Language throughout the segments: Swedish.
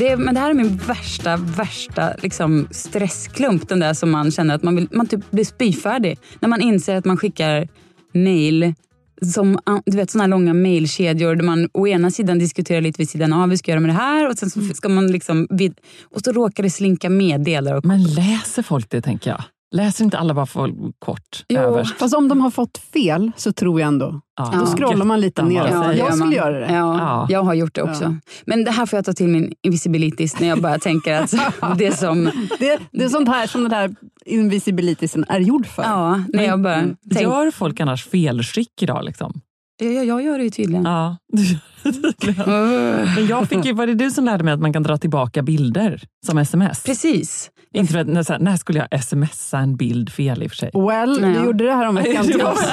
Det, men det här är min värsta, värsta liksom stressklump. Den där som man känner att man, vill, man typ blir spyfärdig. När man inser att man skickar mail som du vet här långa mailkedjor där man å ena sidan diskuterar lite vid sidan av, vi ska göra med det här och sen så ska man liksom vid, och så råkar det slinka med delar. Och, Men läser folk det tänker jag? Läser inte alla bara för kort Jo. överst? Fast om de har fått fel så tror jag ändå. Ja. Då scrollar man lite ner. Ja, jag skulle göra det. Ja, Ja. jag har gjort det också. Men det här får jag ta till min invisibilitis när jag bara tänker att det som... Det, det är sånt här som den här invisibilitisen är gjord för. Ja, när jag bara tänker... Gör folk annars felskick idag? Liksom? Ja, ja, jag gör det ju tydligen. Ja. Men jag fick ju, var det du som lärde mig att man kan dra tillbaka bilder som sms? Precis. Inte för att, när, när skulle jag smsa en bild fel i och för sig? Well, Ja. du gjorde det här om veckan till oss.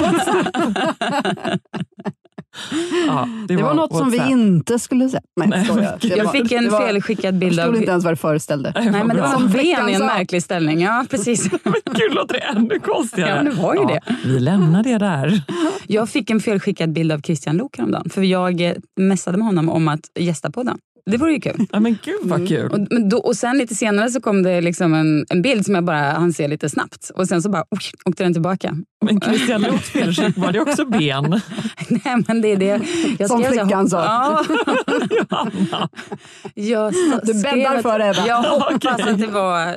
Ja, Det var något som vi inte skulle säga. Nej, Nej. Det Jag var- fick en det var- felskickad Jag bild av... förstod inte ens vad det föreställde. Nej, men det var Som en ben i en märklig ställning. Ja, precis. Men Gud, låter det ännu konstigare. Ja, det var ju det. Vi lämnar det där. Jag fick en felskickad bild av Christian Lok häromdagen. För jag eh, messade med honom om att gästa podden. Det vore ju kul. Ja, men gud vad kul. Och, men då, och sen lite senare så kom det liksom en, en bild som jag bara hann se lite snabbt. Och sen så bara oj, åkte den tillbaka. Men Christian Luuks felskick, var det också ben? Nej men det är det. Jag Som flickan sa. Ja. Johanna. Jag Du bäddar för det, Eva. Jag hoppas att det var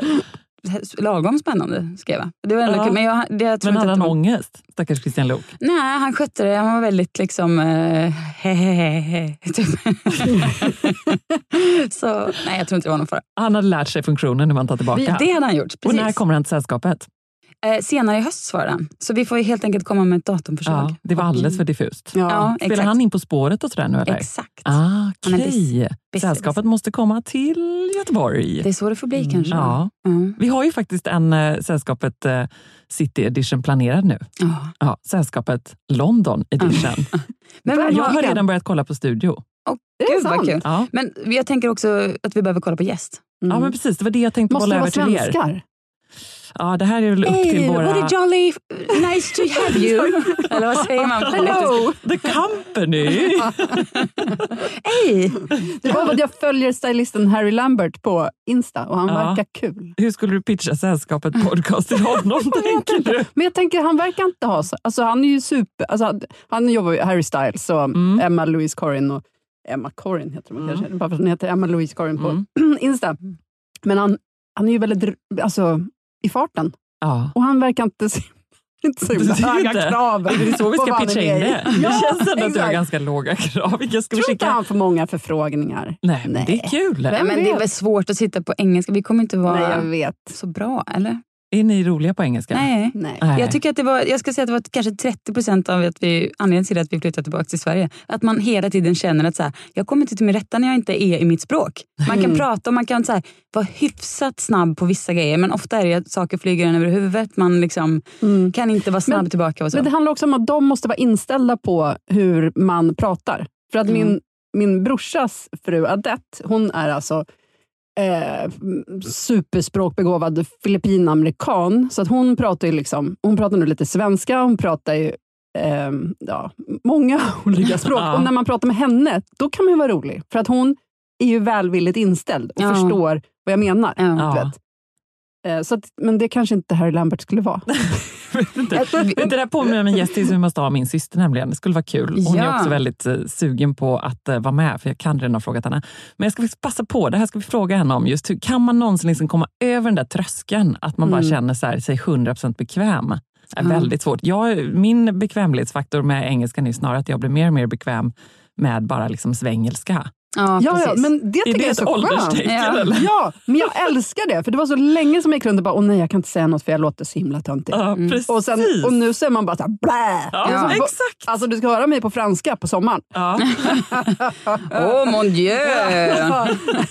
lagom spännande, skrev jag. Det var Ja. kul. Men, jag, det, jag tror Men hade han var- ångest? Stackars Christian Luuk. Nej, han skötte det. Han var väldigt liksom... Eh, hehehe, typ. så nej, jag tror inte det var någon fara. Han hade lärt sig funktionen hur man tar tillbaka. Det hade han gjort. Och Precis. när kommer han till sällskapet? Eh, senare i höst svarade han. Så vi får ju helt enkelt komma med ett datumförslag. Ja, det var alldeles för diffust. Ja. Ja, Spelar exakt. han in På spåret och sådär nu eller? Exakt. Ah, Okej, bes- sällskapet måste komma till Göteborg. Det är så det får bli kanske. Mm, Ja. Ja. Vi har ju faktiskt en äh, Sällskapet eh, City Edition planerad nu. Ja. Ja, Sällskapet London Edition. Men vad Jag har redan börjat kolla på studio. Det är Gud vad kul. Ja, Men jag tänker också att vi behöver kolla på gäst. Mm. ja men precis. Det var det jag tänkte Måste bolla det vara över till er. svenskar? Ja, det här är väl upp till våra... what a jolly nice to have you. Eller vad säger man? Hello! The Company! Hej! Det var att jag följer stylisten Harry Lambert på Insta och han Ja. verkar kul. Hur skulle du pitcha Sällskapet podcast till honom, tänker du? Men jag tänker, han verkar inte ha så... Alltså han är ju super... Alltså, han- han jobbar ju Harry Styles och Mm. Emma Louise Corrin och... Emma Corrin heter hon Mm. kanske, bara för att hon heter Emma Louise Corrin på Mm. Insta. Men han, han är ju väldigt alltså, i farten Ja. och han verkar inte så, inte så himla Det höga inte. krav. Det är så vi ska vad han är pitcha in det. Det Ja, känns ändå att du har ganska låga krav. Vilka ska vi Tror inte skicka? han får många förfrågningar. Nej, men det är kul. Nej, men det är vet? väl svårt att sitta på engelska. Vi kommer inte vara Nej, jag vet. så bra, eller? Är ni roliga på engelska? Nej. Nej. Jag, tycker att det var, jag ska säga att det var kanske 30 procent av att vi, anledningen till att vi flyttade tillbaka till Sverige. Att man hela tiden känner att så här, jag kommer inte till min rätta när jag inte är i mitt språk. Man Mm. kan prata och man kan så här, vara hyfsat snabb på vissa grejer men ofta är det att saker flyger en över huvudet. Man liksom kan inte vara snabb Mm. Men- tillbaka. Och så. Men det handlar också om att de måste vara inställda på hur man pratar. För att min, min brorsas fru Adette, hon är alltså eh, superspråkbegåvad filippinamerikan. Så att hon pratar ju liksom, hon pratar nu lite svenska, hon pratar ju eh, ja, många olika språk. Ja. Och när man pratar med henne, då kan man ju vara rolig. För att hon är ju välvilligt inställd och Ja. förstår vad jag menar. Ja. Du Ja. vet. Eh, Så att, men det kanske inte Harry Lambert skulle vara. det där påminner om en gäst som vi måste ha min syster nämligen. Det skulle vara kul. Hon är Ja. också väldigt eh, sugen på att eh, vara med, för jag kan redan ha frågat henne. Men jag ska faktiskt passa på, det här ska vi fråga henne om. Just hur kan man någonsin liksom komma över den där tröskeln? Att man bara Mm. känner så här, sig 100% bekväm. Det är Ja. väldigt svårt. Jag, min bekvämlighetsfaktor med engelskan är snarare att jag blir mer och mer bekväm med bara liksom svengelska. Ja, Ja, men det Är tycker det jag är så skönt. Ja. Eller? Ja, men jag älskar det. För det var så länge som jag gick runt och bara, åh nej, jag kan inte säga något för jag låter så himla töntig. Ja, precis. Och, sen, och nu så är man bara så här, blä! ja, är som- exakt. Alltså du ska höra mig på franska på sommaren. Ja. Oh mon dieu!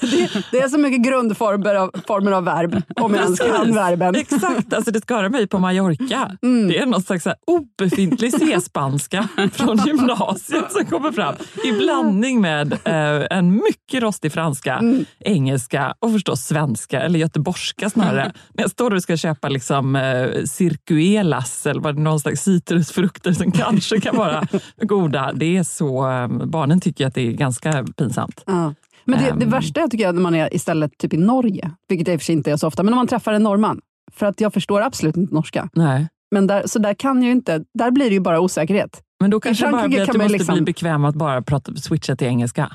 det, det är så mycket grundformer av, former av verb, om jag ens kan verben. Exakt, alltså det ska höra mig på Mallorca. Mm. Det är någon slags så här obefintlig C-spanska från gymnasiet som kommer fram i blandning med eh, en mycket rostig franska, Mm. engelska och förstås svenska, eller göteborgska snarare. När jag står och ska köpa liksom, eh, circuelas eller vad det någon slags citrusfrukter som kanske kan vara goda. Det är så, eh, barnen tycker att det är ganska pinsamt. Ja. Men det, det Ehm. värsta jag tycker jag när man är istället typ i Norge, vilket jag i och för sig inte är så ofta, men om man träffar en norrman, för att jag förstår absolut inte norska. Nej. Men där, så där kan ju inte, där blir det ju bara osäkerhet. Men då kanske det bara blir att kan du man måste liksom- bli bekväm att bara prata, switcha till engelska.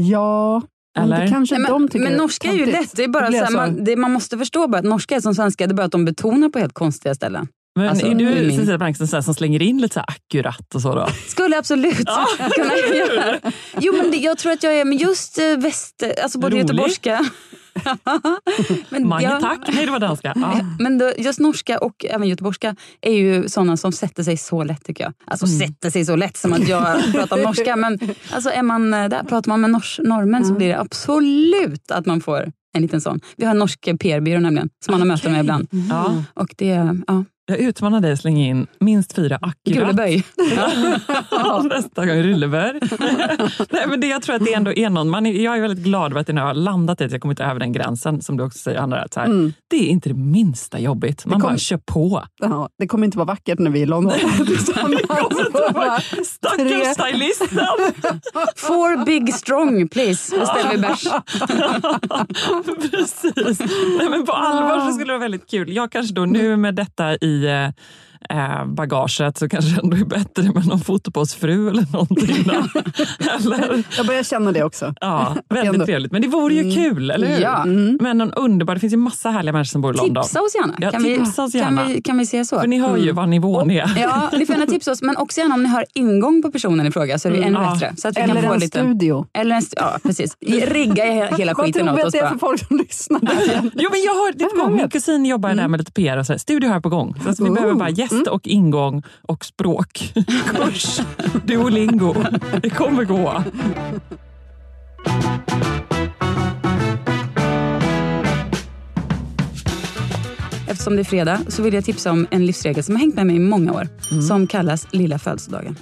Ja, men Eller? det kanske Nej, de men, tycker men norska är ju lätt. Det är bara Det så här, så- man, det, man måste förstå bara att norska är som svenska, det är bara att de betonar på helt konstiga ställen. Men Alltså, är du min- Cecilia här som slänger in lite så här akkurat och så då? Skulle absolut kunna göra. Jo, men det, jag tror att jag är, men just eh, väst, alltså både Rolig. göteborgska. men, Mange ja, tack. Nej, det var danska. Ja. men då, just norska och även göteborgska är ju sådana som sätter sig så lätt tycker jag. Alltså Mm. sätter sig så lätt som att jag pratar norska. Men alltså, är man, eh, där pratar man med nors, norrmän så blir det absolut att man får en liten sån. Vi har en norsk PR-byrå nämligen som man har möten med ibland. Ja. Och det, ja, Jag utmanar dig att slänga in minst fyra akkurat. Gulleböj. Nästa gång rullebör. Nej, men det, jag tror att det ändå är någon, man är, jag är väldigt glad över att jag nu har landat i att jag kommit över den gränsen som du också säger Andra. Att så här, Mm. Det är inte det minsta jobbigt. Man kom- bara kör på. Ja, det kommer inte vara vackert när vi är i London. Stackars stylisten! Four big strong please, beställer vi bärs. Precis. Nej, men på allvar så skulle det vara väldigt kul. Jag kanske då nu med detta i eh, eh, bagaget så kanske det ändå är bättre med någon fotbollsfru eller någonting. Då. eller, Jag börjar känna det också. ja, väldigt trevligt. Men det vore ju kul, eller hur? Ja. Men en underbar, det finns ju massa härliga människor som bor i London. Tipsa oss gärna. Ja, Kan vi, tipsa oss kan gärna. vi, kan vi se så? För ni hör ju vad nivån är. Ja, ni får gärna tipsa oss, men också gärna om ni har ingång på personen i fråga så är det ännu ja. bättre. Så att vi Eller kan få en lite... studio. Eller en stu- ja, precis. Rigga he- hela Vad skiten tror vi åt att oss det är för folk som lyssnar? Jo, men jag har det på gång. Min kusin jobbar där med lite PR och så här. Studio här på gång. Så att vi behöver bara gäst och ingång och språk. Kurs, Duolingo. Det kommer gå. Eftersom det är fredag så vill jag tipsa om en livsregel som har hängt med mig i många år. Som kallas lilla födelsedagen.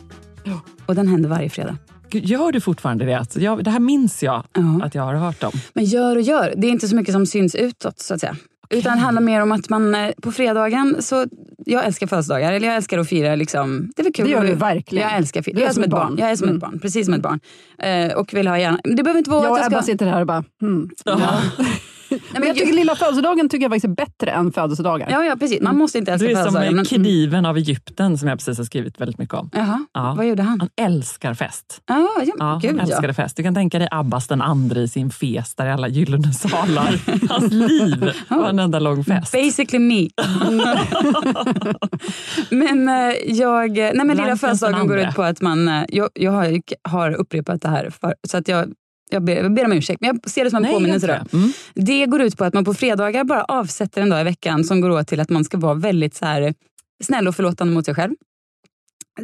Och den händer varje fredag. Gör du fortfarande det? Alltså, jag, det här minns jag Ja. att jag har hört om. Men gör och gör. Det är inte så mycket som syns utåt så att säga. Utan det handlar mer om att man eh, på fredagen, så jag älskar födelsedagar, eller jag älskar att fira. Liksom, det är väl kul. Det gör att- du verkligen. Jag älskar att fira. Jag är som ett barn. Jag är som Mm. ett barn. Precis som ett barn. Eh, och vill ha gärna... Det behöver inte vara Jag och att jag Ebba ska... sitter här och bara, hmm. Nej, Men jag tycker lilla födelsedagen tycker jag faktiskt är bättre än födelsedagar. Ja, ja, precis. Man måste inte älska Du är som födelsedagar. men- kniven av Egypten som jag precis har skrivit väldigt mycket om. Jaha, Ja. vad gjorde han? Han älskar fest. Ja, ja, Ja, gud han ja. älskade fest. Du kan tänka dig Abbas den andre i sin fest där i alla gyllene salar. Hans liv var en enda lång fest. Basically me. men eh, jag, nej men lilla födelsedagen går ut på att man, eh, jag, jag har, har upprepat det här för, så att jag Jag ber, jag ber om ursäkt, men jag ser det som en Nej, påminnelse. Mm. Det går ut på att man på fredagar bara avsätter en dag i veckan som går åt till att man ska vara väldigt så här, snäll och förlåtande mot sig själv.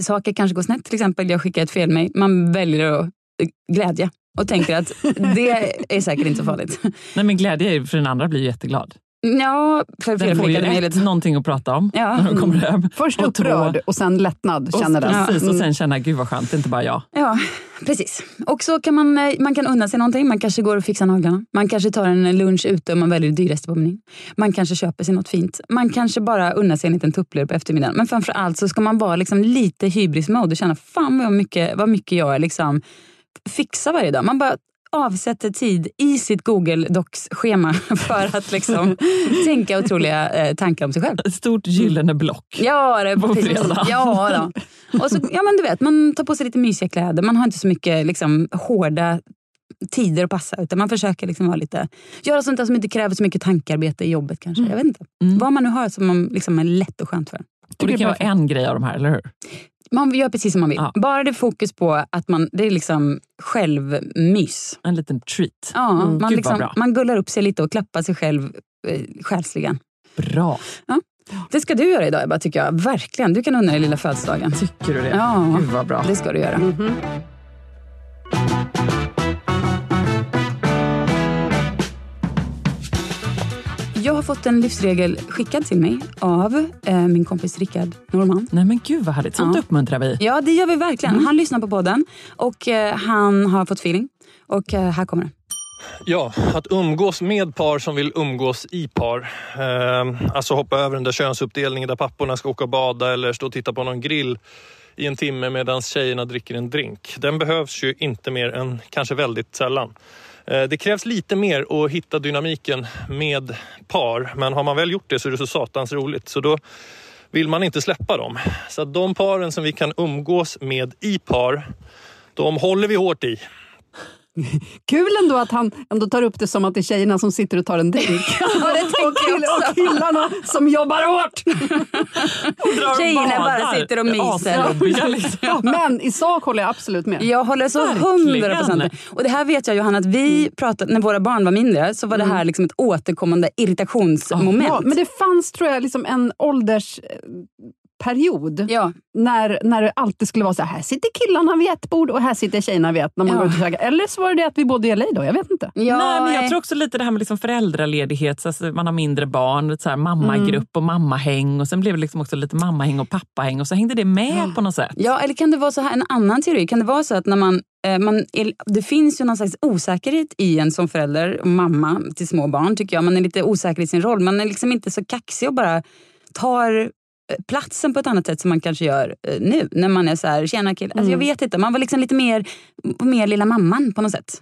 Saker kanske går snett, till exempel jag skickar ett felmejl. Man väljer att eh, glädja och tänker att det är säkert inte så farligt. Nej, men glädje för den andra blir jätteglad. Ja, för Den får ju rätt någonting att prata om Ja. när de kommer hem. Först Och upprörd och sen lättnad. Och, Känner den. precis, och Mm. sen känna, gud vad skönt, det är inte bara jag. Ja, precis. Och så kan man, eh, man kan unna sig någonting. Man kanske går och fixar naglarna. Man kanske tar en lunch ute och man väljer det dyraste på menyn. Man kanske köper sig något fint. Man kanske bara unnar sig en liten tupplur på eftermiddagen. Men framför allt så ska man vara liksom lite hybris-mode och känna fan vad mycket, vad mycket jag liksom fixar varje dag. Man bara avsätter tid i sitt Google Docs-schema för att liksom tänka otroliga eh, tankar om sig själv. Ett stort gyllene block. Ja, det, På fredag. Ja, då. Och så, ja, men du vet, man tar på sig lite mysiga kläder. Man har inte så mycket liksom, hårda tider att passa. Utan man försöker liksom vara lite, göra sånt där som inte kräver så mycket tankarbete i jobbet. kanske. Jag vet inte. Mm. Vad man nu har som man, liksom, är lätt och skönt för. Och det kan vara en grej av de här, eller hur? Man gör precis som man vill. Ja. Bara det är fokus på att man, det är liksom självmys. En liten treat. Ja, Mm, man, gud liksom, bra. man gullar upp sig lite och klappar sig själv eh, själsligen. Bra. Det ska du göra idag Ebba, tycker jag. Verkligen. Du kan unna dig lilla födelsedagen. Tycker du det? Ja. Gud vad bra. Det ska du göra. Mhm. Jag har fått en livsregel skickad till mig av eh, min kompis Rickard Norman. Nej men gud vad härligt, sånt Ja. uppmuntrar vi. Ja, det gör vi verkligen. Mm. Han lyssnar på podden och eh, han har fått feeling. Och eh, här kommer det. Ja, att umgås med par som vill umgås i par. Eh, alltså hoppa över den där könsuppdelningen där papporna ska åka och bada eller stå och titta på någon grill i en timme medan tjejerna dricker en drink. Den behövs ju inte mer än kanske väldigt sällan. Eh, det krävs lite mer att hitta dynamiken med par men har man väl gjort det så är det så satans roligt. Så då vill man inte släppa dem. Så att de paren som vi kan umgås med i par, de håller vi hårt i. Kul ändå att han ändå tar upp det som att det är tjejerna som sitter och tar en drink. och, kill, och killarna som jobbar hårt. Tjejerna bara sitter och myser. Liksom. Men i sak håller jag absolut med. Jag håller så hundra procent Och det här vet jag Johanna, att vi pratade, när våra barn var mindre så var det här liksom ett återkommande irritationsmoment. Ja, men det fanns tror jag liksom en åldersperiod Ja. när, när det alltid skulle vara så här, här sitter killarna vid ett bord och här sitter tjejerna vid ett. När man Ja. går ut och käkar. Eller så var det att vi bodde i LA då, jag vet inte. Ja, Nej, men jag tror också lite det här med liksom föräldraledighet, så alltså man har mindre barn, så här mammagrupp och mammahäng och sen blev det liksom också lite mammahäng och pappahäng och så hängde det med på något sätt. Ja, eller kan det vara så här, en annan teori? Kan det vara så att när man, eh, man är, det finns ju någon slags osäkerhet i en som förälder och mamma till små barn tycker jag. Man är lite osäker i sin roll. Man är liksom inte så kaxig och bara tar platsen på ett annat sätt som man kanske gör eh, nu. När man är så här, tjena kille. Alltså, Jag vet inte, man var liksom lite mer, mer lilla mamman på något sätt.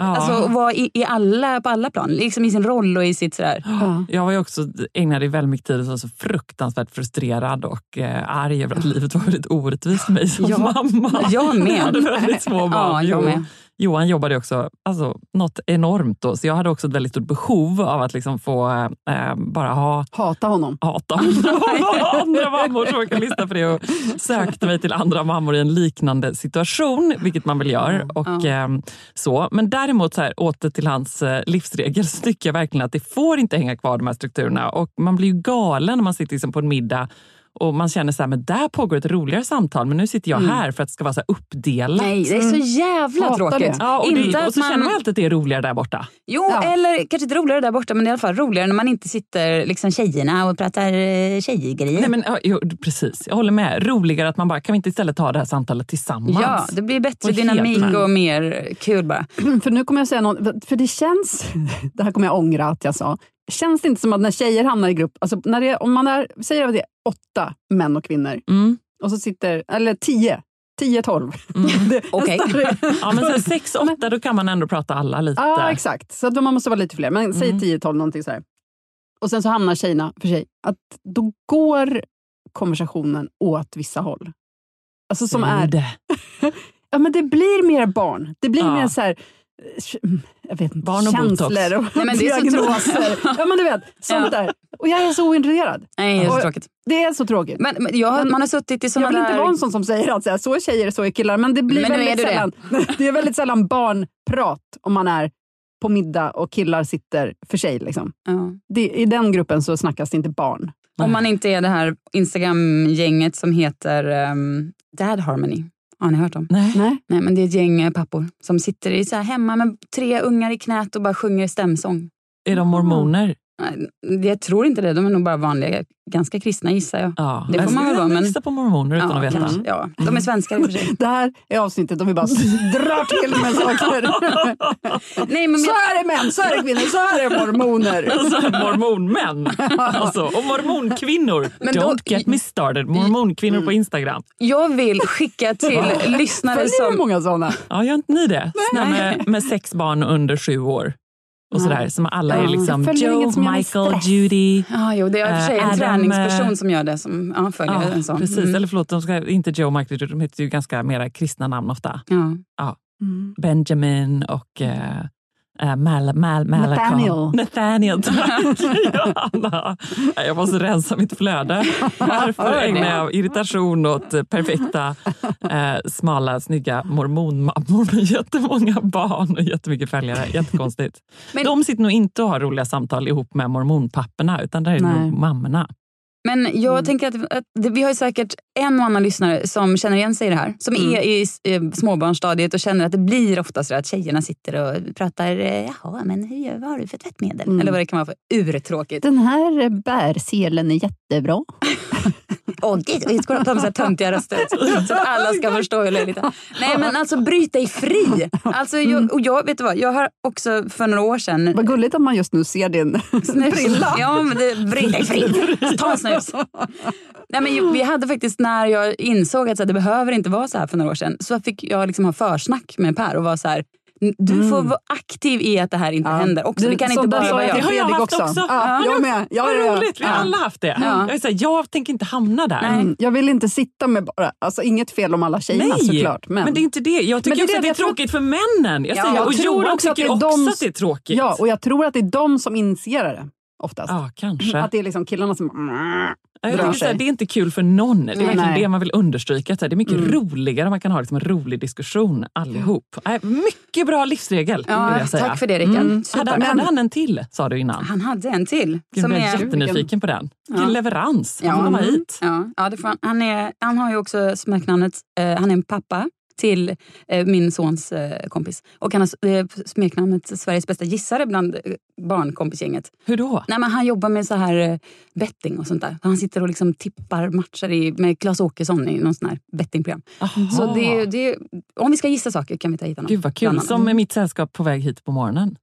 Ja. Alltså och var i, i alla, på alla plan. Liksom i sin roll och i sitt sådär. Ja. Jag var ju också, ägnade väldigt mycket tid och var så fruktansvärt frustrerad och eh, arg över att livet var väldigt orättvist för mig som Ja, mamma. jag med. Jag hade väldigt små barn. Ja, jag med. Johan jobbade också alltså, något enormt då, så jag hade också ett väldigt stort behov av att liksom få eh, bara ha Hata honom. hata andra mammor man kan lyssna på det och sökte mig till andra mammor i en liknande situation, vilket man väl gör. Och, ehm, så. Men däremot, så här, åter till hans eh, livsregel, så tycker jag verkligen att det får inte hänga kvar de här strukturerna. Och man blir ju galen när man sitter liksom på en middag och man känner så här, men där pågår ett roligare samtal, men nu sitter jag här för att det ska vara så här uppdelat. Nej, det är så jävla Hatar tråkigt. Ja, och, Inte det, och så man- känner man alltid att det är roligare där borta. Jo, Ja. eller kanske inte roligare där borta, men i alla fall roligare när man inte sitter liksom tjejerna och pratar eh, tjejgrejer. Nej, men, ja, jo, precis, jag håller med. Roligare att man bara, kan vi inte istället ta det här samtalet tillsammans? Ja, det blir bättre Och dynamik med. och mer kul bara. För nu kommer jag säga något, för det känns, det här kommer jag ångra att jag sa, känns det inte som att när tjejer hamnar i grupp, alltså när det, om man är, säger att det är åtta män och kvinnor Mm. och så sitter, eller tio, tio, tolv. Det- Okej. större- Ja, men så här, sex, åtta, då kan man ändå prata alla lite. Ja, exakt. Så då man måste vara lite fler. Men säg Mm. 10-12 någonting så här. Och sen så hamnar tjejerna för sig. Att då går konversationen åt vissa håll. Alltså som är... det. Ja, men det blir mer barn. Det blir Ja. mer så här... jag vet inte, Barn och känslor och Nej, men det är så diagnoser. ja, men du vet, sånt Ja. där. Och jag är så ointresserad. Nej, det är så tråkigt. Det är så tråkigt. Men, men jag, Men- man har suttit i jag såna vill inte där... vara en sån som säger att så, här, så är tjejer, så är killar. Men det blir Men väldigt du det. sällan, det är väldigt sällan barnprat om man är på middag och killar sitter för sig. Liksom. Ja. Det, I den gruppen så snackas det inte barn. Om man inte är det här Instagram-gänget som heter um, Dad Harmony. Har ni hört om? Nej. Nej. Nej, men det är ett gäng eh, pappor som sitter i så här hemma med tre ungar i knät och bara sjunger stämsång. Är de mormoner? Jag tror inte det. De är nog bara vanliga, ganska kristna gissar jag. Ja. Det får man väl vara, men- gissa på mormoner utan att veta. kanske. Ja, de är svenskar i och för sig. Det här är avsnittet och vi bara drar till med saker. Nej, men så här är män, så här är kvinnor, så här är mormoner. Alltså, mormonmän alltså, och mormonkvinnor. Men då- Don't get me started. Mormonkvinnor på Instagram. jag vill skicka till lyssnare Följer som... många sådana? Ja, gör inte ni det? Såna Nej. med, med sex barn under sju år. Och sådär, som alla är Ja. liksom Jag följer Joe, Michael. Judy. Ja, jo, det är i och för sig en Eh, Adam, träningsperson eh, som gör det. Som ja, följer Ja, en sån. precis. Mm. Eller förlåt, de ska, inte Joe, Michael, Judy, de heter ju ganska mera kristna namn ofta. Ja. Benjamin och uh, Mal, Mal, Malacom. Nathaniel. Nathaniel, tack Johanna. Jag måste rensa mitt flöde. Varför ägnar jag irritation åt perfekta, eh, smala, snygga mormonmammor med jättemånga barn och jättemycket följare? Jättekonstigt. Men- De sitter nog inte och har roliga samtal ihop med mormonpapporna, utan där är det nog mammorna. Men jag Mm. tänker att, att vi har ju säkert en och annan lyssnare som känner igen sig i det här. Som Mm. är i eh, småbarnsstadiet och känner att det blir ofta så att tjejerna sitter och pratar eh, Jaha, men hur, vad har du för tvättmedel? Mm. Eller vad det kan vara för urtråkigt. Den här bärselen är jättebra. Åh gud, vi ska ta med så här töntiga röster så att alla ska förstå hur löjligt det är. Nej men alltså bryt dig fri! Alltså, jag, och jag, vet du vad, jag har också för några år sedan Vad gulligt att man just nu ser din brilla. Ja, men det, bryt dig fri. Ta en snus. Nej, men vi hade faktiskt, när jag insåg att så här, det behöver inte vara så här för några år sedan, så fick jag liksom ha försnack med Per och vara så här, du får vara aktiv i att det här inte Mm. Ja. händer också. Du, det kan inte bara vara jag jag. Det har jag haft också. Ja, jag med. Ja, Vad ja, ja. roligt, vi har Ja. alla haft det. Ja. Jag, är så här, jag tänker inte hamna där. Nej. Mm, Jag vill inte sitta med bara, alltså inget fel om alla tjejerna Nej, såklart. Men, men det är inte det. Jag tycker Men det är också det att det är jag tråkigt för männen. Jag Ja, säger, jag och tror Johan också att tycker det är också att det är tråkigt. Ja, och jag tror att det är de som initierar det oftast. Ja, kanske. Att det är liksom killarna som... jag tycker så här, det är inte kul för någon. Det är verkligen Nej. det man vill understryka. Så här, det är mycket Mm. roligare om man kan ha liksom en rolig diskussion allihop. Äh, mycket bra livsregel Ja, tack för det Rickard. Mm. Hade, hade han en till, sa du innan? Han hade en till. Gud, Som jag är jättenyfiken på den. Vilken Ja. leverans. Han Ja. komma hit. ja, ja, det får han. Han, är, han har ju också smeknamnet, eh, han är en pappa till eh, min sons eh, kompis. Och han har eh, smeknamnet Sveriges bästa gissare bland barnkompisgänget. Hur då? Nej, men han jobbar med så här betting och sånt där. Han sitter och liksom tippar matcher i, med Claes Åkesson i någon sån här bettingprogram. Aha. Så det, det, om vi ska gissa saker kan vi ta hit honom. Gud vad kul. Som är mitt sällskap på väg hit på morgonen.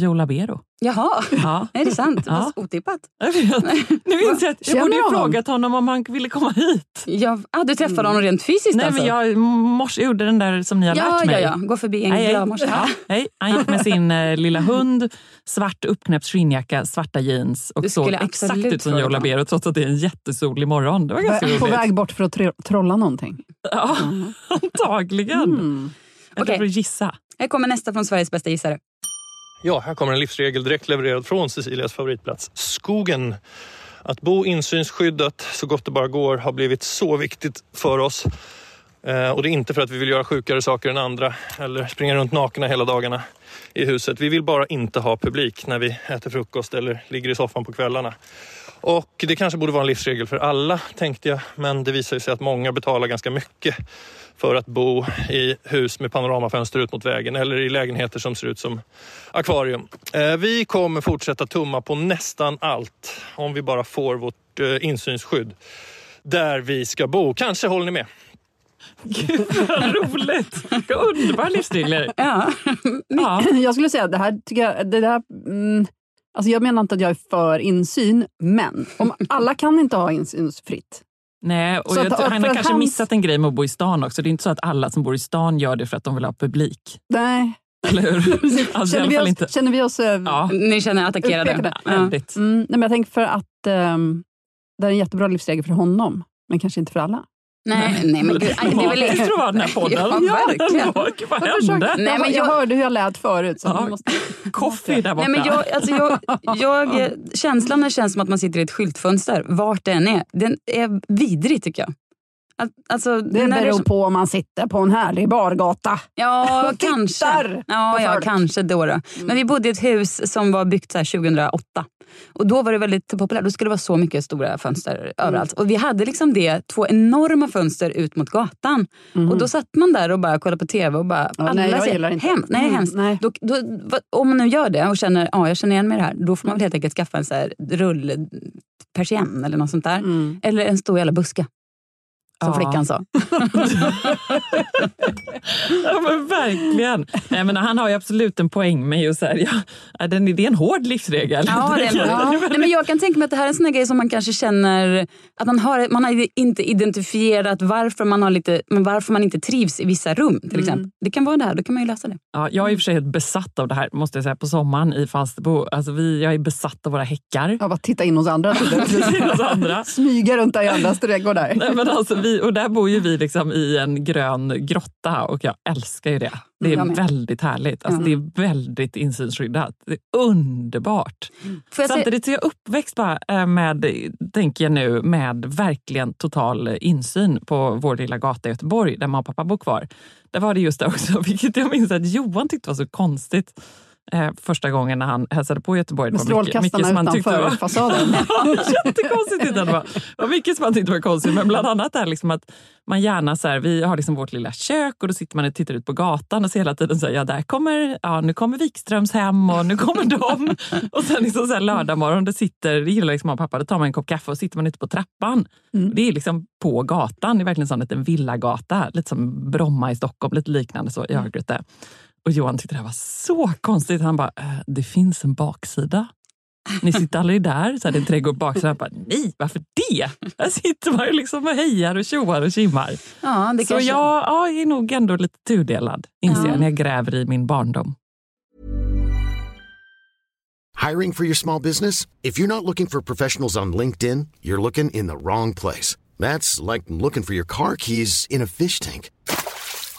Joe Labero. Jaha, Ja. är det sant? Ja. Otippat. Jag vet. Nu inser jag att jag borde ju honom? frågat honom om han ville komma hit. Ja, ah, du träffade honom rent fysiskt Nej, alltså? men jag morse gjorde den där som ni har ja, lärt ja, mig. ja. Gå förbi en Hej, hej. glad morse. Ja, hej. Han gick med sin eh, lilla hund, svart uppknäppt skinnjacka, svarta jeans och Du såg skulle exakt ut som Joe. Labero trots att det är en jättesolig morgon. Det var ganska roligt. På väg bort för att tro- trolla någonting. Ja, antagligen. Mm. Okej. okay. gissa. Här kommer nästa från Sveriges bästa gissare. Ja, här kommer en livsregel direkt levererad från Cecilias favoritplats, skogen. Att bo insynsskyddat så gott det bara går har blivit så viktigt för oss. Eh, och det är inte för att vi vill göra sjukare saker än andra eller springa runt nakna hela dagarna i huset. Vi vill bara inte ha publik när vi äter frukost eller ligger i soffan på kvällarna. Och det kanske borde vara en livsregel för alla tänkte jag, men det visar sig att många betalar ganska mycket för att bo i hus med panoramafönster ut mot vägen eller i lägenheter som ser ut som akvarium. Eh, Vi kommer fortsätta tumma på nästan allt om vi bara får vårt eh, insynsskydd där vi ska bo. Kanske håller ni med? Gud vad roligt! Vilka underbara livsregler. Ja. Ja. Jag skulle säga att det här tycker jag... Det där, mm, alltså jag menar inte att jag är för insyn, men om alla kan inte ha insynsfritt. Nej, och Så jag, att- han för har kanske hans- missat en grej med att bo i stan också. Det är inte så att alla som bor i stan gör det för att de vill ha publik. Nej. Eller hur? Alltså, känner, vi oss, inte. känner vi oss... eh, Ja, Ni känner er attackerade? Utpekade. Ja. väldigt. Mm, nej, men jag tänker för att ehm, det är en jättebra livsregel för honom, men kanske inte för alla. Nej, nej men gud. aj, Det är väl Dramatiskt för att vara den här podden. Ja, verkligen. Gud, vad Jag, hände? försökte, Nej, jag, men jag jag- hörde hur jag lät förut. Så Ja. måste... Coffee där borta. Nej, men jag, alltså jag, jag, känslan det känns som att man sitter i ett skyltfönster, vart det än är, den är vidrig tycker jag. Alltså, Det beror är- på om man sitter på en härlig bargata. Ja, och kanske. Ja, ja kanske då, då. Men vi bodde i ett hus som var byggt så här 2008. Och Då var det väldigt populärt. Då skulle det vara så mycket stora fönster Mm. överallt. Och Vi hade liksom det, två enorma fönster ut mot gatan. Och Då satt man där och bara kollade på tv och bara... Mm. Ja, nej, jag gillar inte. Hem, nej, Mm, hemskt. nej. Då, då, om man nu gör det och känner ja, jag känner igen mig i det här, då får man väl helt enkelt skaffa en så här rullpersienn eller något sånt där. Mm. Eller en stor jävla buske. Som Ja. flickan sa. Ja, men verkligen. Nej, men han har ju absolut en poäng med just så här, ja, den, det är en hård livsregel. Ja, det är, ja. Nej, men jag kan tänka mig att det här är en sån grej som man kanske känner att man har, man har inte identifierat varför man, har lite, men varför man inte trivs i vissa rum. till exempel. Det kan vara det här, då kan man ju lösa det. Ja, jag är i och för sig helt besatt av det här måste jag säga på sommaren i Falsterbo. Alltså, vi, jag är besatt av våra häckar. Av att titta in hos andra. Hos andra. Smyga runt där i andras trädgårdar. Nej, men alltså, vi, och där bor ju vi liksom i en grön grotta och jag älskar ju det. Det är med. väldigt härligt. Alltså, Det är väldigt insynsskyddat. Det är underbart. Får jag se, Samtidigt är jag uppväxt bara eh, med, tänker jag nu, med verkligen total insyn på vår lilla gata i Göteborg där mamma och pappa bor kvar. Där var det just det också, vilket jag minns att Johan tyckte var så konstigt. Eh, första gången när han hälsade på i Göteborg. Med mycket- mycket strålkastarna utanför var- fasaden. Jättekonstigt det var. Var mycket som man tyckte var konstigt. Men bland annat är liksom att man gärna så här, vi har liksom vårt lilla kök och då sitter man och tittar ut på gatan och ser hela tiden så här, ja där kommer, ja nu kommer Wikströms hem och nu kommer de. och sen liksom så här lördag morgon, det sitter, det gillar liksom mamma och pappa, då tar man en kopp kaffe och sitter man ute på trappan. Och Det är liksom på gatan, det är verkligen en liten villagata, lite som Bromma i Stockholm, lite liknande så i Örgryte. Och Johan tyckte det här var så konstigt. Han bara, äh, det finns en baksida. Ni sitter aldrig där, så här, det är en trädgård baksidan. Jag bara, nej, varför det? Där sitter man ju liksom och hejar och tjoar och kimmar. ja, det Så kanske, jag, ja, jag är nog ändå lite tudelad, inser Ja. jag, när jag gräver i min barndom. Hiring for your small business? If you're not looking for professionals on LinkedIn, you're looking in the wrong place. That's like looking for your car keys in a fish tank.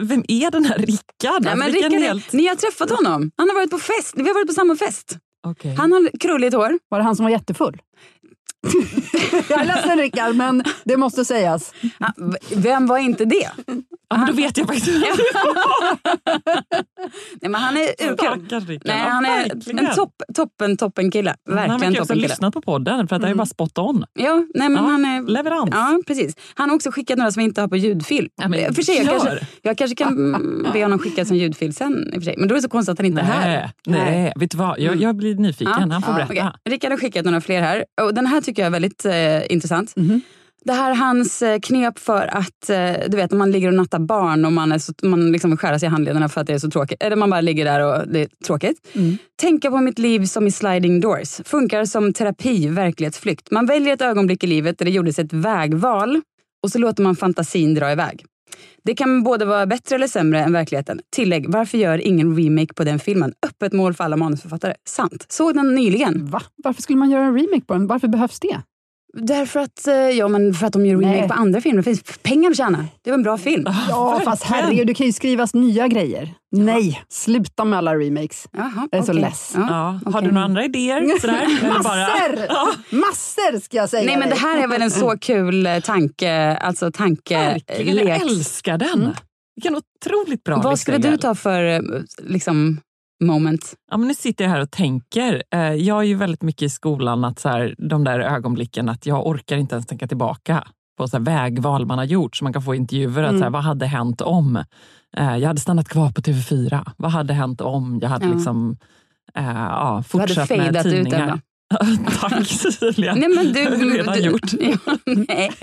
Vem är den här Rickard? Nej, men Alltså, Rickard, helt- Ni har träffat honom. Han har varit på fest. Vi har varit på samma fest. Okej. Han har krulligt hår. Var det han som var jättefull? jag är ledsen Rickard, men det måste sägas. Vem var inte det? Ja, men då vet jag faktiskt. Nej, men han är urkul. Nej, Ja, han är verkligen. en topp, toppen, toppen kille. Han Verkligen verkar också ha lyssnat på podden, för att det är bara spot on. Ja, nej, men Ja, han är... leverans. Ja, precis. Han har också skickat några som vi inte har på ljudfilm. Ja, men för sig, jag, kanske, jag kanske kan mm, be honom skicka som ljudfil sen. För sig. Men då är det så konstigt att han inte är här. Nej, nej. vet du vad? Jag, jag blir nyfiken. Han får berätta. Okej. Rickard har skickat några fler här. Och den här tycker jag är väldigt eh, intressant. Det här är hans eh, knep för att, eh, du vet, man ligger och nattar barn och man, är så, man liksom vill skära sig i handlederna för att det är så tråkigt. Eller man bara ligger där och det är tråkigt. Tänka på mitt liv som i sliding doors. Funkar som terapi, verklighetsflykt. Man väljer ett ögonblick i livet där det gjordes ett vägval och så låter man fantasin dra iväg. Det kan både vara bättre eller sämre än verkligheten. Tillägg, varför gör ingen remake på den filmen? Öppet mål för alla manusförfattare. Sant. Såg den nyligen. Va? Varför skulle man göra en remake på den? Varför behövs det? Därför att, eh, ja, men för att de gör remake Nej. på andra filmer. Det finns pengar att tjäna. Det var en bra film. Ja, fast herregud, det kan ju skrivas nya grejer. Nej, sluta med alla remakes. Jaha, Jag är så okej. less. Ja. Ja. Har okej. du några andra idéer? Sådär? Eller bara- Massor! Massor ska jag säga Nej, men det här är väl en så kul eh, tanke, alltså tankelek. jag älskar den. Vilken otroligt bra Vad skulle du ta för eh, liksom, moment? Ja, men nu sitter jag här och tänker. Eh, Jag är ju väldigt mycket i skolan att så här, de där ögonblicken att jag orkar inte ens tänka tillbaka på så vägval man har gjort så man kan få intervjuer. Att så här, vad hade hänt om eh, jag hade stannat kvar på TV4? Vad hade hänt om jag hade Ja. liksom, eh, ja, fortsatt med ut tidningar? Ebba. Tack Cecilia. Nej, men du, redan du, gjort. Ja, nej.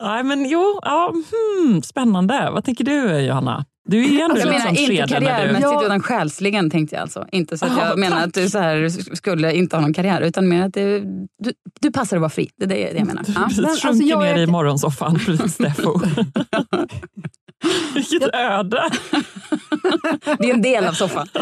Nej, men jo, ja, hmm, spännande. Vad tänker du Johanna? Du är ändå Alltså, ett menar inte du... karriärmässigt Ja. utan själsligen tänkte jag alltså. Inte så att Ja, jag menar tack. att du så här skulle inte ha någon karriär utan mer att det, du, du passar att vara fri. Det är det, jag menar. Ja. Du Men, sjunker alltså, jag ner är- i morgonsoffan precis Steffo. Vilket öde! Det är en del av soffan.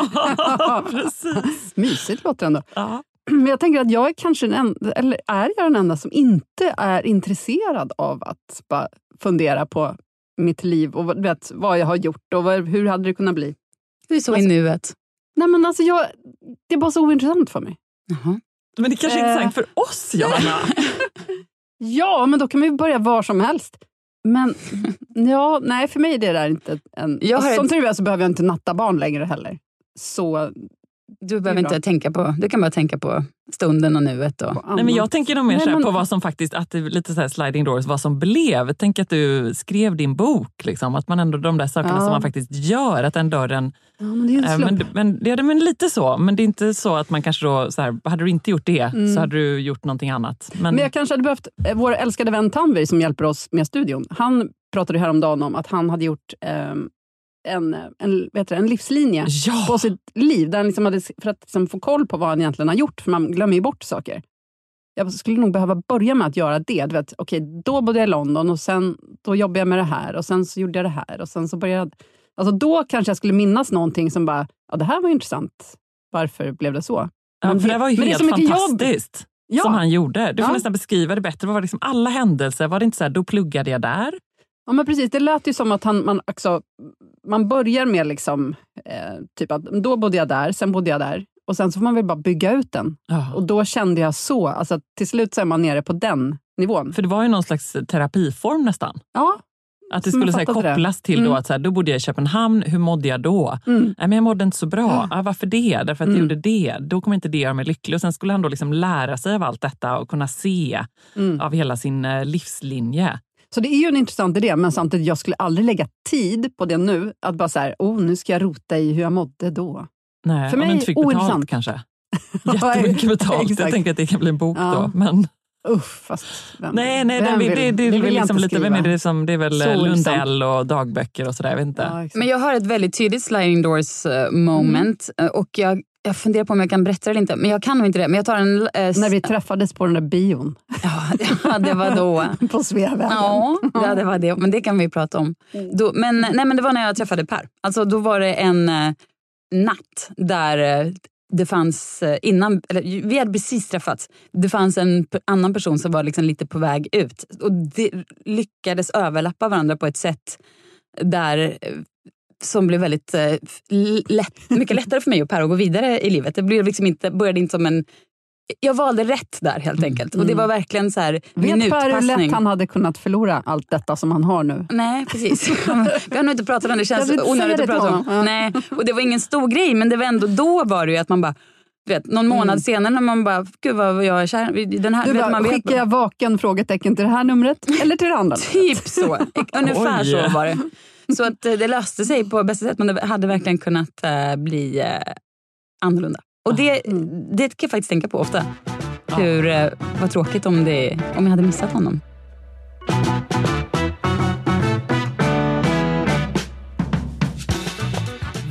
Ja, precis. Mysigt låter det ändå. Ja. Men jag tänker att jag är kanske den enda, eller är jag den enda som inte är intresserad av att bara fundera på mitt liv och vad- vet, vad jag har gjort och vad, hur hade det kunnat bli. Du är så Alltså- i nuet. Nej, men alltså jag, det är bara så ointressant för mig. Jaha. Men det kanske är Eh. intressant för oss, Johanna. Ja, men då kan man ju börja var som helst. Men ja, nej, för mig är det där inte en... Jag har alltså, som ett- tur är så behöver jag inte natta barn längre heller. Så Du behöver inte tänka på, du kan bara tänka på stunden och nuet. Och, Nej, men jag tänker nog mer Nej, så här men- på vad som faktiskt, att det lite så här sliding doors, vad som blev. Tänk att du skrev din bok, liksom. att man ändå de där sakerna Ja. som man faktiskt gör, att den dörren... Ja, men det är en Eh, slump. men, men, ja, det- men lite så, men det är inte så att man kanske då, så här, hade du inte gjort det Mm. så hade du gjort någonting annat. Men, Men jag kanske hade behövt, eh, vår älskade vän Tanvir som hjälper oss med studion, han pratade häromdagen om att han hade gjort ehm, en, en, heter det, en livslinje ja, på sitt liv, där han liksom hade, för att liksom få koll på vad han egentligen har gjort, för man glömmer ju bort saker. Jag skulle nog behöva börja med att göra det. Du vet, okej, då bodde jag i London och sen då jobbade jag med det här och sen så gjorde jag det här. och sen så började alltså Då kanske jag skulle minnas någonting som bara, ja det här var intressant. Varför blev det så? ja, Men för det var ju helt mycket jobb. fantastiskt. Ja. som han gjorde. Du får Ja. nästan beskriva det bättre. Vad var liksom alla händelser? Var det inte så här, då pluggade jag där? Ja, men precis. Det lät ju som att han, man, också, man börjar med liksom, eh, typ att då bodde jag där, sen bodde jag där. Och sen så får man väl bara bygga ut den. Ja. Och då kände jag så, alltså till slut så är man nere på den nivån. För det var ju någon slags terapiform nästan. Ja, Att det skulle jag så här, fattade det. kopplas till då Mm. att så här, då bodde jag i Köpenhamn, hur mådde jag då? mm. Nej, men jag mådde inte så bra. Ah, varför det? Därför att jag Mm. gjorde det. Då kommer inte det göra mig lycklig. Och sen skulle han då liksom lära sig av allt detta och kunna se Mm. av hela sin eh, livslinje. Så det är ju en intressant idé, men samtidigt, jag skulle aldrig lägga tid på det nu. Att bara så här, oh, nu ska jag rota i hur jag mådde då. Nej, För om mig du inte fick betalt ointressant. kanske. Jättemycket betalt. Jag tänker att det kan bli en bok Ja. då. Men, Uff, fast vem, nej, nej, vem den, vill, det, det, det vill liksom lite, vem är det som, det är väl Så. Lundell och dagböcker och sådär, jag vet inte. Ja. Men jag har ett väldigt tydligt sliding doors eh, moment eh, och jag, jag funderar på om jag kan berätta det eller inte. Men jag kan nog inte det. Men jag tar en... eh, När vi träffades på den där bion ja, det var då. på Sveavägen. Ja, ja, det var det. Men det kan vi prata om. Då, men, nej, men det var när jag träffade Per. Alltså, då var det en eh, natt där eh, det fanns, eh, innan, eller, vi hade precis träffats. Det fanns en annan person som var liksom lite på väg ut. Och det lyckades överlappa varandra på ett sätt där eh, som blev väldigt eh, lätt, mycket lättare för mig och Per att gå vidare i livet. Det blev liksom inte, började inte som en... Jag valde rätt där helt enkelt. Och det var verkligen så här Vet Per hur lätt han hade kunnat förlora allt detta som han har nu? Nej, precis. Vi har nog inte pratat om det. Det känns inte onödigt att det prata om. Ja. Nej. Och det var ingen stor grej, men det var ändå då var det ju att man bara du vet, någon månad Mm. senare när man bara, gud vad jag är kär. Den här, Du vet, bara, man vet, skickar jag vaken frågetecken till det här numret eller till det andra? Typ så. Ungefär så var det. Så att eh, det löste sig på bästa sätt, men det hade verkligen kunnat eh, bli eh, annorlunda. Och det, Mm. det kan jag faktiskt tänka på ofta. Hur, vad tråkigt om, det, om jag hade missat honom.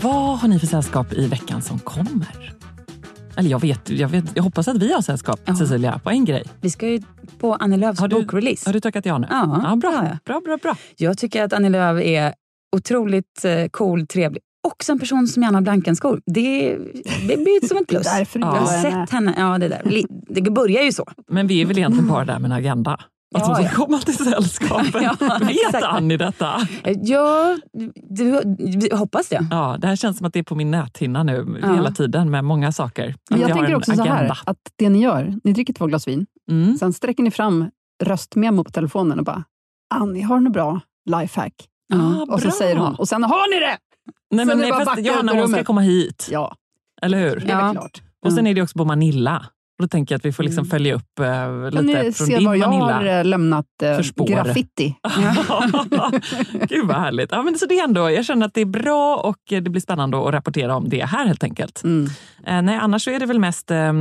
Vad har ni för sällskap i veckan som kommer? Eller jag vet, jag vet, jag hoppas att vi har sällskap Ja. Cecilia på en grej. Vi ska ju på Annie Lööfs Har du- bokrelease. Har du tackat ja nu? Ja, ja bra. har jag. bra, bra, bra. Jag tycker att Annie Lööf är otroligt eh, cool, trevlig. Också en person som gärna har Blankenskor. Det, det blir som ett plus. Det är därför du jag har sett henne. Ja, det, där. Det börjar ju så. Men vi är väl egentligen bara där med en agenda. Att Ja, hon ja. ska komma till sällskapet. Ja, Vet exakt. Annie detta? Eh, Ja, du, du, hoppas det. Ja, det här känns som att det är på min näthinna nu Ja. hela tiden med många saker. Men jag har tänker också så agenda. här, att det ni gör, ni dricker två glas vin, Mm. sen sträcker ni fram röstmemo på telefonen och bara Annie, har du något bra lifehack? Ah, och så säger hon, och sen har ni det! Nej, men nej, fast Johanna ur hon ska komma hit. Ja, Eller hur? det är Ja. Och sen är det också på Manilla. Och då tänker jag att vi får liksom Mm. följa upp eh, Kan lite ni från se din var jag har eh, lämnat eh, graffiti? Gud vad härligt. Ja, men så det är ändå, jag känner att det är bra och eh, det blir spännande att rapportera om det här helt enkelt. Mm. Eh, nej, annars så är det väl mest eh,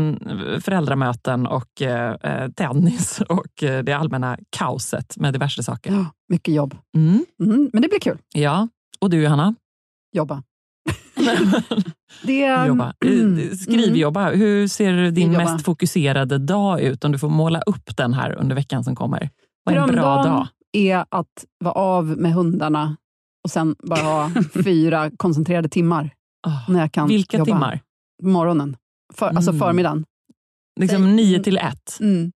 föräldramöten och eh, eh, tennis och det allmänna kaoset med diverse saker. Ja, mycket jobb. Mm. Mm, men det blir kul. Ja, och du Johanna? Jobba. Det, Jobba. Mm. Eh, Skrivjobba. Hur ser din Skrivjobba. mest fokuserade dag ut om du får måla upp den här under veckan som kommer? Vad är en bra dag? är att vara av med hundarna och sen bara ha fyra koncentrerade timmar Ah, när jag kan Vilka jobba. timmar? Morgonen. För, Alltså Mm. förmiddagen. Liksom Säg- nio till ett? Mm.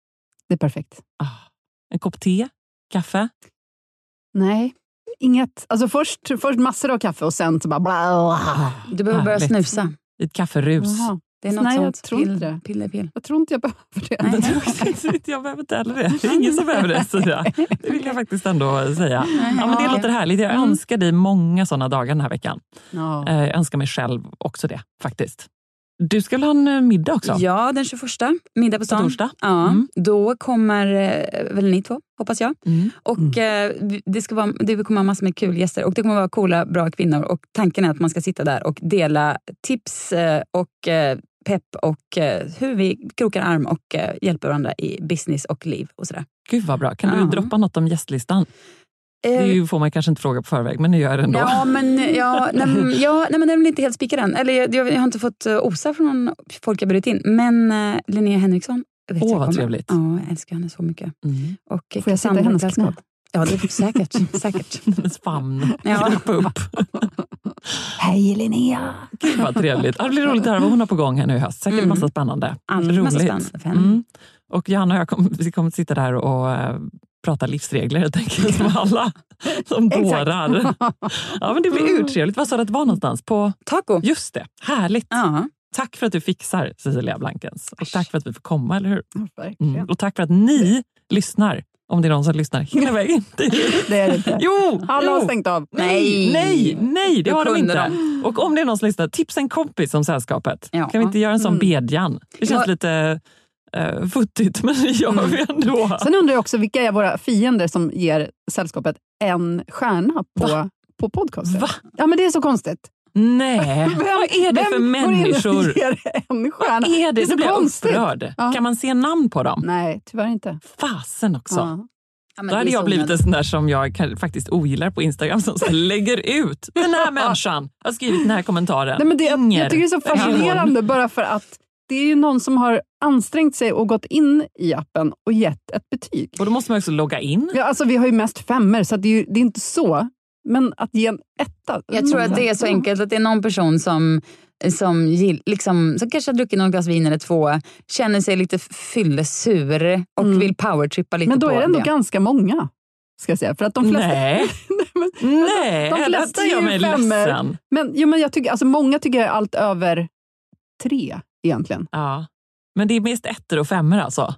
Det är perfekt. Ah. En kopp te? Kaffe? Nej, inget. Alltså först, först massor av kaffe och sen så bara... Bla, Du behöver börja Härligt. snusa. Ett kafferus? Jaha. Det är något Nej, jag sånt. tror pill, inte det. Piller, pill. Jag tror inte jag behöver det. Nej. jag behöver inte heller det. Det är ingen som behöver det. Sofia. Det vill jag faktiskt ändå säga. Ja, men det låter härligt. Jag Mm. önskar dig många sådana dagar den här veckan. Ja. Eh, Jag önskar mig själv också det faktiskt. Du ska ha en eh, middag också? Ja, den 21. Middag på På stan. torsdag? Ja, Mm. Då kommer eh, väl ni två, hoppas jag. Mm. Och eh, vi- det, ska vara, det kommer vara massor med kul gäster och det kommer vara coola, bra kvinnor. Och tanken är att man ska sitta där och dela tips eh, och eh, pepp och eh, hur vi krokar arm och eh, hjälper varandra i business och liv och sådär. Gud vad bra. Kan Ja. du droppa något om gästlistan? Det ju, får man kanske inte fråga på förväg, men nu gör jag det ändå. Ja, men, ja, nej, ja, nej, men den är väl inte helt spikad än. Eller, jag, jag, har inte fått uh, osa från någon folk jag bjudit in. Men uh, Linnea Henriksson. Åh, jag vad trevligt. Ja, jag älskar henne så mycket. Mm. Och Får jag sitta i hennes knä? Ja, det är säkert. säkert. Hennes famn. Ja. Upp. Hej Linnea! Gud vad trevligt. Det blir roligt att höra vad hon har på gång här nu i höst. Säkert Mm. massa spännande. Allt massa spännande för henne. Mm. Och Johanna och jag kommer, vi kommer att sitta där och eh, prata livsregler helt enkelt med alla som dårar. Ja, men det blir urtrevligt. Vad sa du att det var någonstans? På, Taco. just det, härligt. Ja. Tack för att du fixar Cecilia Blankens. Och tack för att vi får komma, eller hur? Mm. Och tack för att ni lyssnar. Om det är någon som lyssnar hela vägen. Det är det inte. Jo! Alla har stängt av. Nej. Nej, nej, det Då har de inte. Och om det är någon som lyssnar, tipsa en kompis om sällskapet. Ja. Kan vi inte göra en sån Mm. bedjan? Det känns lite uh, futtigt, men det gör Mm. vi ändå. Sen undrar jag också vilka är våra fiender som ger sällskapet en stjärna på, på podcasten? Va? Ja, men det är så konstigt. Nej, vad är det vem för människor? en stjärna? Vad är det? Det är Nu så blir jag upprörd. Ja. Kan man se namn på dem? Nej, tyvärr inte. Fasen också. Ja. Ja, Då det hade är jag blivit en sån där som jag kan- faktiskt ogillar på Instagram som så lägger ut. Den här människan har skrivit den här kommentaren. Nej, men det, jag, Inger. jag tycker det är så Vem fascinerande bara för att det är ju någon som har ansträngt sig och gått in i appen och gett ett betyg. Och då måste man också logga in. Ja, alltså, vi har ju mest femmer så det, är ju, det är inte så. Men att ge en etta. Jag tror att det är så enkelt att det är någon person som, som, gill, liksom, som kanske har druckit något glas vin eller två, känner sig lite fyllesur och Mm. vill powertrippa lite Men då på är det ändå det. ganska många. Ska jag säga. För att de flesta, Nej, men, nej, de flesta gör mig femmer. ledsen. men, jo, men jag tycker, alltså, många tycker jag är allt över tre egentligen. Ja. Men det är mest ettor och femmor alltså?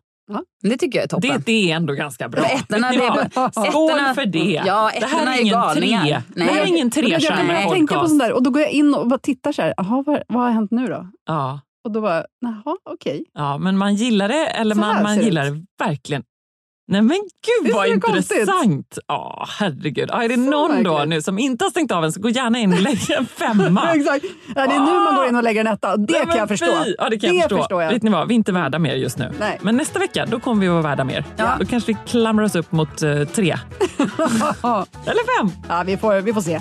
Det tycker jag är toppen. Det, det är ändå ganska bra. Ettorna, det är Ja. bara- Skål för det! Ja, det här är är ingen galningar. Det här är ingen trestjärnig börjar tänka på podcast. sånt där och då går jag in och bara tittar så här, aha, vad, vad har hänt nu då? Ja. Och då bara, jaha, okej. ja, men man gillar det eller Så man, man det gillar det verkligen. Nej men gud vad det intressant! Ja, herregud. Ja, är det någon då nu som inte har stängt av än så gå gärna in och lägg en femma. Exakt. Ja, det är nu man går in och lägger en etta. Det Nej, kan jag förstå. Ja, det kan jag förstå. förstår jag. Vet ni vad, vi är inte värda mer just nu. Nej. Men nästa vecka då kommer vi vara värda mer. Ja. Då kanske vi klamrar oss upp mot eh, tre. Eller fem. Ja, vi, får, vi får se.